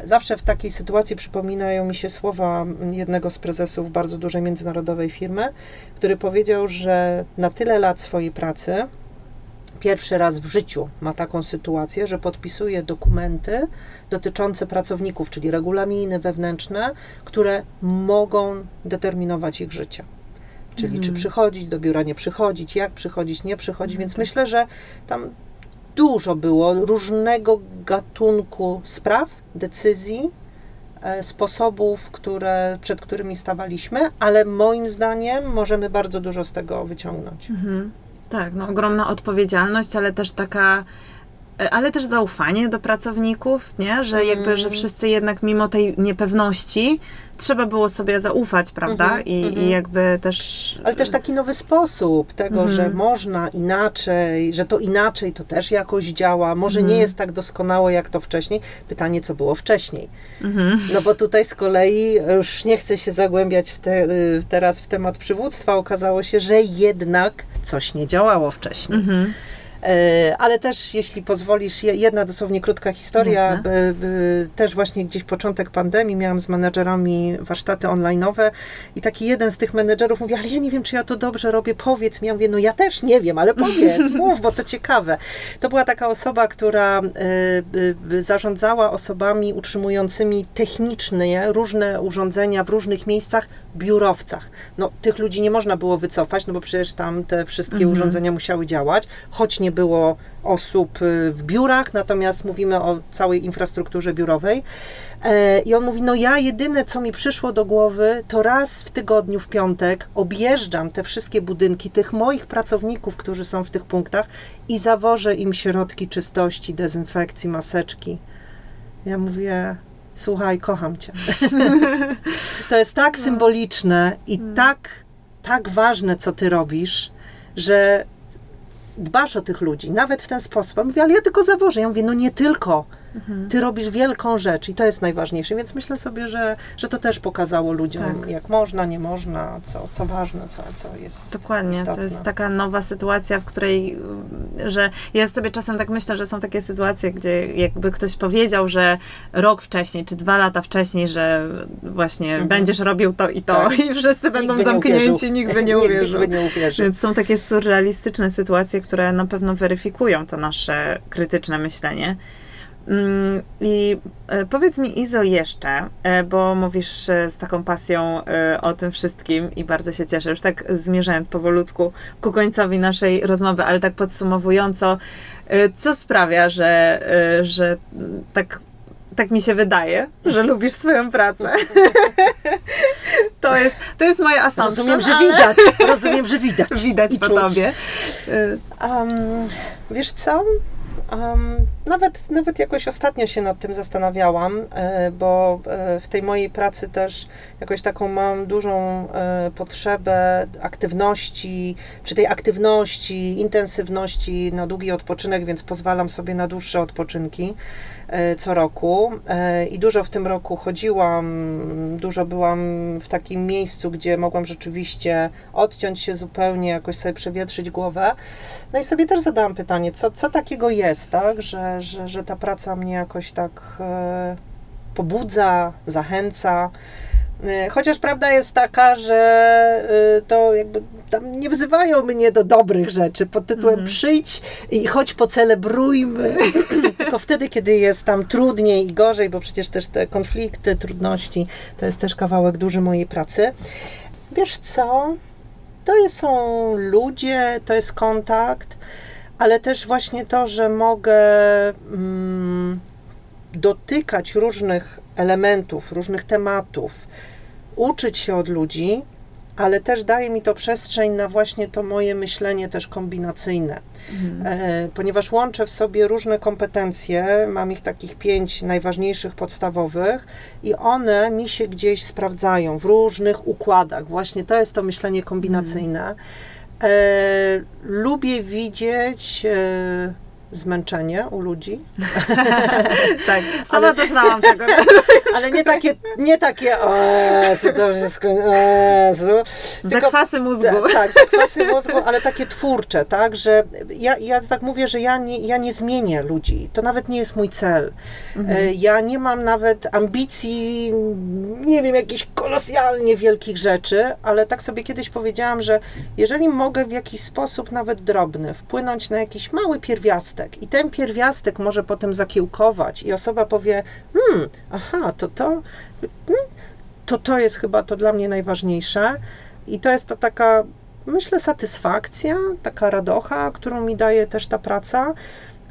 Zawsze w takiej sytuacji przypominają mi się słowa jednego z prezesów bardzo dużej międzynarodowej firmy, który powiedział, że na tyle lat swojej pracy, pierwszy raz w życiu ma taką sytuację, że podpisuje dokumenty dotyczące pracowników, czyli regulaminy wewnętrzne, które mogą determinować ich życie Czyli Mhm. czy przychodzić do biura, nie przychodzić, jak przychodzić, nie przychodzić, więc myślę, że tam dużo było różnego gatunku spraw, decyzji, e, sposobów, które, przed którymi stawaliśmy, ale moim zdaniem możemy bardzo dużo z tego wyciągnąć. Mhm. Tak, no ogromna odpowiedzialność, ale też taka, ale też zaufanie do pracowników, nie? Że jakby, Mm. że wszyscy jednak mimo tej niepewności trzeba było sobie zaufać, prawda? Mhm, I, mhm. I jakby też... Ale też taki nowy sposób tego, Mhm. że można inaczej, że to inaczej to też jakoś działa. Może Mhm. nie jest tak doskonałe jak to wcześniej. Pytanie, co było wcześniej. Mhm. No bo tutaj z kolei już nie chcę się zagłębiać w te, y, teraz w temat przywództwa. Okazało się, że jednak coś nie działało wcześniej. E, Ale też, jeśli pozwolisz, je- jedna dosłownie krótka historia. B- b- Też właśnie gdzieś początek pandemii miałam z menedżerami warsztaty online'owe i taki jeden z tych menedżerów mówi, ale ja nie wiem, czy ja to dobrze robię, powiedz mi. Ja mówię, no ja też nie wiem, ale powiedz, mów, bo to ciekawe. To była taka osoba, która e, zarządzała osobami utrzymującymi technicznie różne urządzenia w różnych miejscach, biurowcach. No, tych ludzi nie można było wycofać, no bo przecież tam te wszystkie Mhm. urządzenia musiały działać, choć nie było osób y, w biurach, natomiast mówimy o całej infrastrukturze biurowej. E, I on mówi, no ja jedyne, co mi przyszło do głowy, to raz w tygodniu, w piątek, objeżdżam te wszystkie budynki tych moich pracowników, którzy są w tych punktach i zawożę im środki czystości, dezynfekcji, maseczki. Ja mówię, słuchaj, kocham cię. to jest tak symboliczne i tak, tak ważne, co ty robisz, że dbasz o tych ludzi, nawet w ten sposób. On mówi, ale ja tylko zawożę. Ja mówię, no nie tylko. Ty robisz wielką rzecz i to jest najważniejsze, więc myślę sobie, że, że to też pokazało ludziom, Tak. jak można, nie można, co, co ważne, co, co jest Dokładnie, istotne. to jest taka nowa sytuacja, w której, y, że ja sobie czasem tak myślę, że są takie sytuacje, gdzie jakby ktoś powiedział, że rok wcześniej, czy dwa lata wcześniej, że właśnie Mhm. będziesz robił to i to Tak. i wszyscy będą nie zamknięci, nikt by nie Nikt uwierzył. by nie uwierzył. Więc są takie surrealistyczne sytuacje, które na pewno weryfikują to nasze krytyczne myślenie. Mm, I e, powiedz mi, Izo, jeszcze, e, bo mówisz e, z taką pasją o tym wszystkim i bardzo się cieszę. Już tak zmierzając powolutku ku końcowi naszej rozmowy, ale tak podsumowująco, co sprawia, że, że tak, tak mi się wydaje, że lubisz swoją pracę? to, jest, to jest moja assumption, Rozumiem, że ale widać, rozumiem, że widać. widać I po czuć. tobie. Um, wiesz co? Um, nawet, nawet jakoś ostatnio się nad tym zastanawiałam, e, bo e, w tej mojej pracy też jakoś taką mam dużą e, potrzebę aktywności, przy tej aktywności, intensywności na długi odpoczynek, więc pozwalam sobie na dłuższe odpoczynki co roku. E, I dużo w tym roku chodziłam, dużo byłam w takim miejscu, gdzie mogłam rzeczywiście odciąć się zupełnie, jakoś sobie przewietrzyć głowę. No i sobie też zadałam pytanie, co, co takiego jest, tak, że, że, że ta praca mnie jakoś tak e, pobudza, zachęca. E, Chociaż prawda jest taka, że e, to jakby tam nie wzywają mnie do dobrych rzeczy pod tytułem Mhm. przyjdź i chodź pocelebrujmy. Tylko wtedy, kiedy jest tam trudniej i gorzej, bo przecież też te konflikty, trudności to jest też kawałek duży mojej pracy. Wiesz co? To jest- są ludzie, to jest kontakt, ale też właśnie to, że mogę mm, dotykać różnych elementów, różnych tematów, uczyć się od ludzi, ale też daje mi to przestrzeń na właśnie to moje myślenie też kombinacyjne. E, ponieważ łączę w sobie różne kompetencje, mam ich takich pięć najważniejszych, podstawowych, i one mi się gdzieś sprawdzają w różnych układach. Właśnie to jest to myślenie kombinacyjne. E, lubię widzieć e, zmęczenie u ludzi, tak, sama doznałam tego. ale nie takie, nie takie, o Jezu, dobrze skończyło, Zakwasy mózgu. Ta- Tak, zakwasy mózgu, ale takie twórcze, tak, że ja, ja tak mówię, że ja nie, ja nie zmienię ludzi. To nawet nie jest mój cel. E, Ja nie mam nawet ambicji, nie wiem, jakichś kolosjalnie wielkich rzeczy, ale tak sobie kiedyś powiedziałam, że jeżeli mogę w jakiś sposób, nawet drobny, wpłynąć na jakiś mały pierwiastek i ten pierwiastek może potem zakiełkować. I osoba powie, hmm, aha, to to, hmm, to to jest chyba to dla mnie najważniejsze, I to jest to taka, myślę, satysfakcja, taka radocha, którą mi daje też ta praca,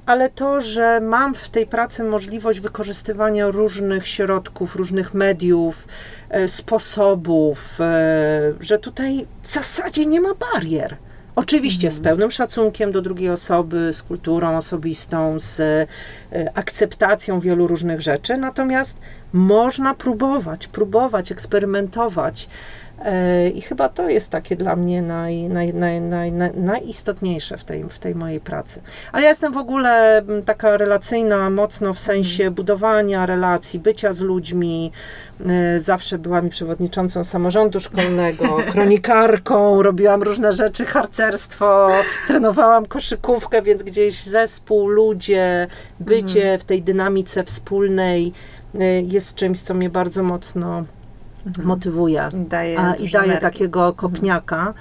ale to, że mam w tej pracy możliwość wykorzystywania różnych środków, różnych mediów, e, sposobów, e, że tutaj w zasadzie nie ma barier. Oczywiście z pełnym szacunkiem do drugiej osoby, z kulturą osobistą, z e, akceptacją wielu różnych rzeczy, natomiast można próbować, próbować, eksperymentować. E, I chyba to jest takie dla mnie naj, naj, naj, naj, naj, najistotniejsze w tej, w tej mojej pracy. Ale ja jestem w ogóle taka relacyjna mocno w sensie Mhm. budowania relacji, bycia z ludźmi. E, Zawsze byłam przewodniczącą samorządu szkolnego, kronikarką, robiłam różne rzeczy, harcerstwo, trenowałam koszykówkę, więc gdzieś zespół, ludzie, bycie Mhm. w tej dynamice wspólnej e, jest czymś, co mnie bardzo mocno motywuje. Daje A, I daje energii. takiego kopniaka.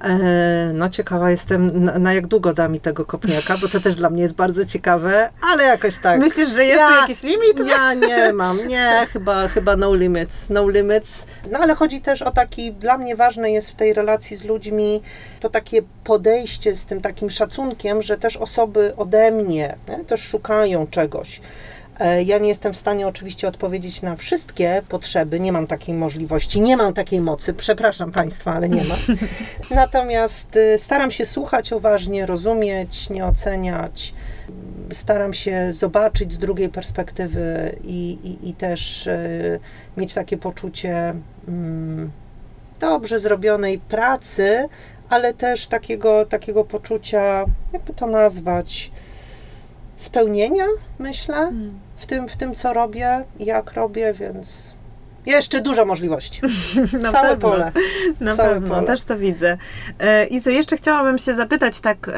E, No ciekawa jestem, na, na jak długo da mi tego kopniaka, bo to też dla mnie jest bardzo ciekawe, ale jakoś tak. Myślisz, że jest Ja- jakiś limit? Ja nie mam, nie, chyba, chyba no limits, no limits. No ale chodzi też o taki, dla mnie ważne jest w tej relacji z ludźmi to takie podejście z tym takim szacunkiem, że też osoby ode mnie nie, też szukają czegoś. E, Ja nie jestem w stanie oczywiście odpowiedzieć na wszystkie potrzeby, nie mam takiej możliwości, nie mam takiej mocy, przepraszam Państwa, ale nie mam. Natomiast y, staram się słuchać uważnie, rozumieć, nie oceniać. Staram się zobaczyć z drugiej perspektywy i, i, i też y, mieć takie poczucie mm, dobrze zrobionej pracy, ale też takiego, takiego poczucia, jakby to nazwać, spełnienia, myślę, w tym, w tym, co robię, jak robię, więc jeszcze dużo możliwości. Na Całe pewno. pole. Na Całe pewno, pole. też to widzę. E, Izo, jeszcze chciałabym się zapytać, tak e,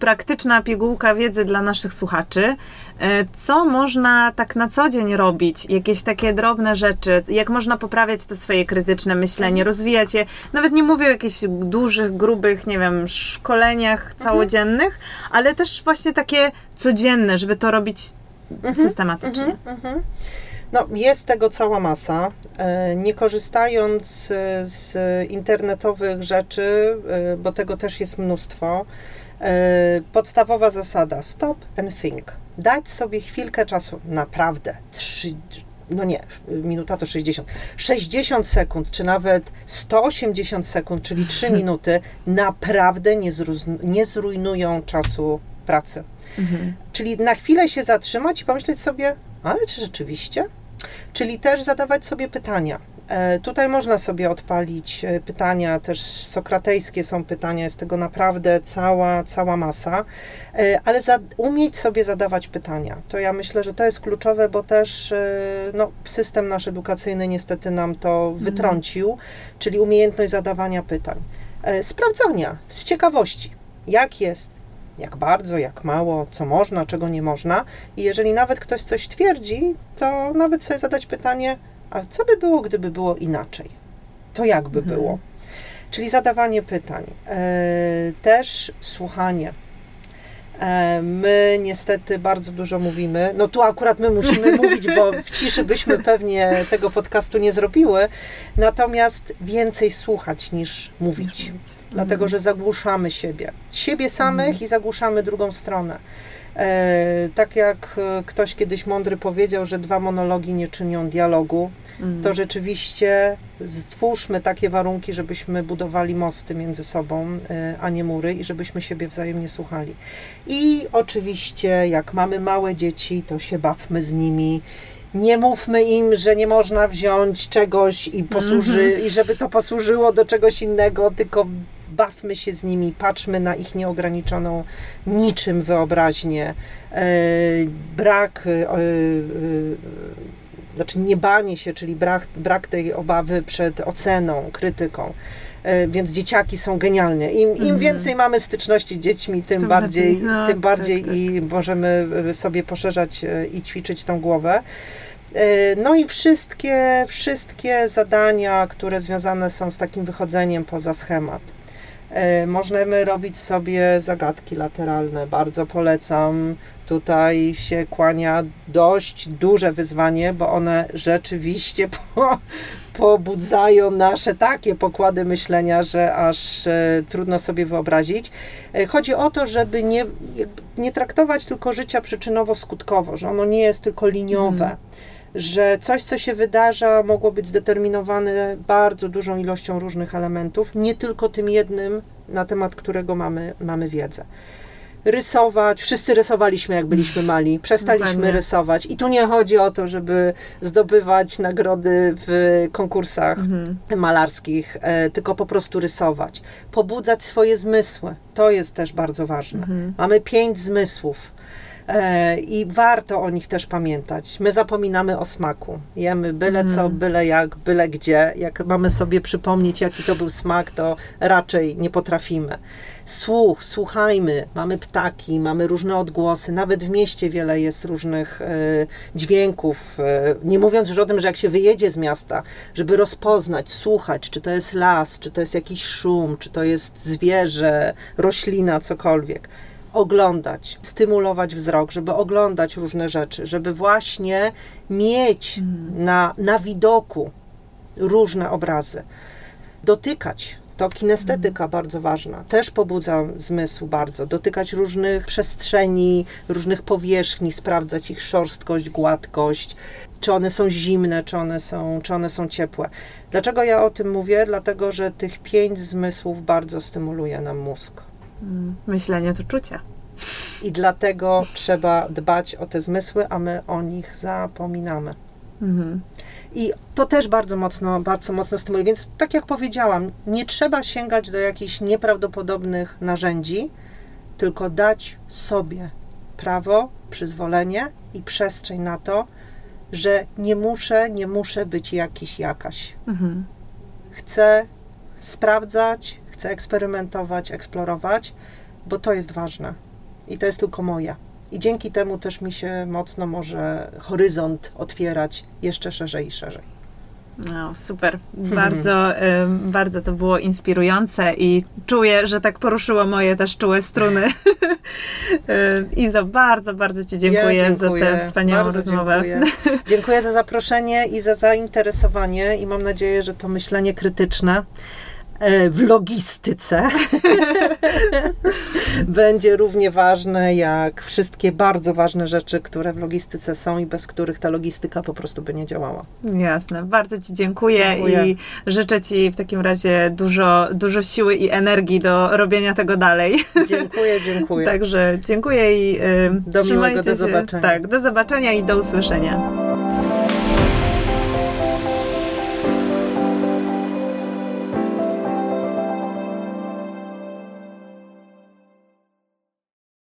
praktyczna pigułka wiedzy dla naszych słuchaczy. E, Co można tak na co dzień robić? Jakieś takie drobne rzeczy? Jak można poprawiać to swoje krytyczne myślenie, rozwijać je? Nawet nie mówię o jakichś dużych, grubych, nie wiem, szkoleniach całodziennych, ale też właśnie takie codzienne, żeby to robić systematycznie. Mhm. No, jest tego cała masa. E, Nie korzystając e, z internetowych rzeczy, e, bo tego też jest mnóstwo, podstawowa zasada stop and think. Dać sobie chwilkę czasu, naprawdę, trzy, no nie, minuta to 60, 60 sekund, czy nawet 180 sekund, czyli 3 minuty, naprawdę nie, zruz- nie zrujnują czasu pracy. Mhm. Czyli na chwilę się zatrzymać i pomyśleć sobie, ale czy rzeczywiście? Czyli też zadawać sobie pytania. E, tutaj można sobie odpalić e, pytania, też sokratejskie są pytania, jest tego naprawdę cała, cała masa, e, ale za, umieć sobie zadawać pytania. To ja myślę, że to jest kluczowe, bo też no, system nasz edukacyjny niestety nam to wytrącił, czyli umiejętność zadawania pytań. Sprawdzania z ciekawości, jak jest, jak bardzo, jak mało, co można, czego nie można. I jeżeli nawet ktoś coś twierdzi, to nawet sobie zadać pytanie, a co by było, gdyby było inaczej? To jak by Mhm. było? Czyli zadawanie pytań. E, też słuchanie. E, My niestety bardzo dużo mówimy. No tu akurat my musimy mówić, bo w ciszy byśmy pewnie tego podcastu nie zrobiły. Natomiast więcej słuchać niż mówić dlatego że zagłuszamy siebie. Siebie samych i zagłuszamy drugą stronę. E, tak jak e, ktoś kiedyś mądry powiedział, że dwa monologi nie czynią dialogu, Mhm. to rzeczywiście stwórzmy takie warunki, żebyśmy budowali mosty między sobą, e, a nie mury i żebyśmy siebie wzajemnie słuchali. I oczywiście, jak mamy małe dzieci, to się bawmy z nimi. Nie mówmy im, że nie można wziąć czegoś i posłuży, i żeby to posłużyło do czegoś innego, tylko bawmy się z nimi, patrzmy na ich nieograniczoną niczym wyobraźnię. E, brak, e, e, znaczy nie banie się, czyli brak, brak tej obawy przed oceną, krytyką. Więc dzieciaki są genialne. Im, im Mhm. więcej mamy styczności z dziećmi, tym, Tym bardziej. No, tym bardziej tak, tak. i możemy sobie poszerzać i ćwiczyć tą głowę. No i wszystkie, wszystkie zadania, które związane są z takim wychodzeniem poza schemat. E, możemy robić sobie zagadki lateralne, bardzo polecam. Tutaj się kłania dość duże wyzwanie, bo one rzeczywiście po, pobudzają nasze takie pokłady myślenia, że aż e, trudno sobie wyobrazić. E, chodzi o to, żeby nie, nie traktować tylko życia przyczynowo-skutkowo, że ono nie jest tylko liniowe. Mm że coś, co się wydarza, mogło być zdeterminowane bardzo dużą ilością różnych elementów, nie tylko tym jednym, na temat którego mamy, mamy wiedzę rysować. Wszyscy rysowaliśmy, jak byliśmy mali. Przestaliśmy Dokładnie. rysować. I tu nie chodzi o to, żeby zdobywać nagrody w konkursach mhm. malarskich, e, tylko po prostu rysować. Pobudzać swoje zmysły. To jest też bardzo ważne. Mhm. Mamy pięć zmysłów. E, I warto o nich też pamiętać. My zapominamy o smaku. Jemy byle mm. co, mhm. byle jak, byle gdzie. Jak mamy sobie przypomnieć, jaki to był smak, to raczej nie potrafimy. Słuch, słuchajmy. Mamy ptaki, mamy różne odgłosy. Nawet w mieście wiele jest różnych e, dźwięków. E, nie mówiąc już o tym, że jak się wyjedzie z miasta, żeby rozpoznać, słuchać, czy to jest las, czy to jest jakiś szum, czy to jest zwierzę, roślina, cokolwiek oglądać, stymulować wzrok, żeby oglądać różne rzeczy, żeby właśnie mieć mhm. na, na widoku różne obrazy. Dotykać. To kinestetyka mhm. bardzo ważna. Też pobudza zmysł bardzo. Dotykać różnych przestrzeni, różnych powierzchni, sprawdzać ich szorstkość, gładkość, czy one są zimne, czy one są, czy one są ciepłe. Dlaczego ja o tym mówię? Dlatego, że tych pięć zmysłów bardzo stymuluje nam mózg. Mm, myślenie to czucie. I dlatego trzeba dbać o te zmysły, a my o nich zapominamy. Mhm. I to też bardzo mocno, bardzo mocno stymuluje. Więc tak jak powiedziałam, nie trzeba sięgać do jakichś nieprawdopodobnych narzędzi, tylko dać sobie prawo, przyzwolenie i przestrzeń na to, że nie muszę, nie muszę być jakiś, jakaś. Mhm. Chcę sprawdzać, chcę eksperymentować, eksplorować, bo to jest ważne i to jest tylko moja. I dzięki temu też mi się mocno może horyzont otwierać jeszcze szerzej i szerzej. No, super. Bardzo, y, bardzo to było inspirujące i czuję, że tak poruszyło moje też czułe struny. Izo, bardzo, bardzo Ci dziękuję, ja dziękuję. za tę wspaniałą bardzo rozmowę. Dziękuję. dziękuję za zaproszenie i za zainteresowanie i mam nadzieję, że to myślenie krytyczne w logistyce będzie równie ważne jak wszystkie bardzo ważne rzeczy, które w logistyce są i bez których ta logistyka po prostu by nie działała. Jasne. Bardzo Ci dziękuję, dziękuję. i życzę Ci w takim razie dużo, dużo siły i energii do robienia tego dalej. Dziękuję, dziękuję. Także dziękuję i y, do miłego, do zobaczenia. Tak, do zobaczenia i do usłyszenia.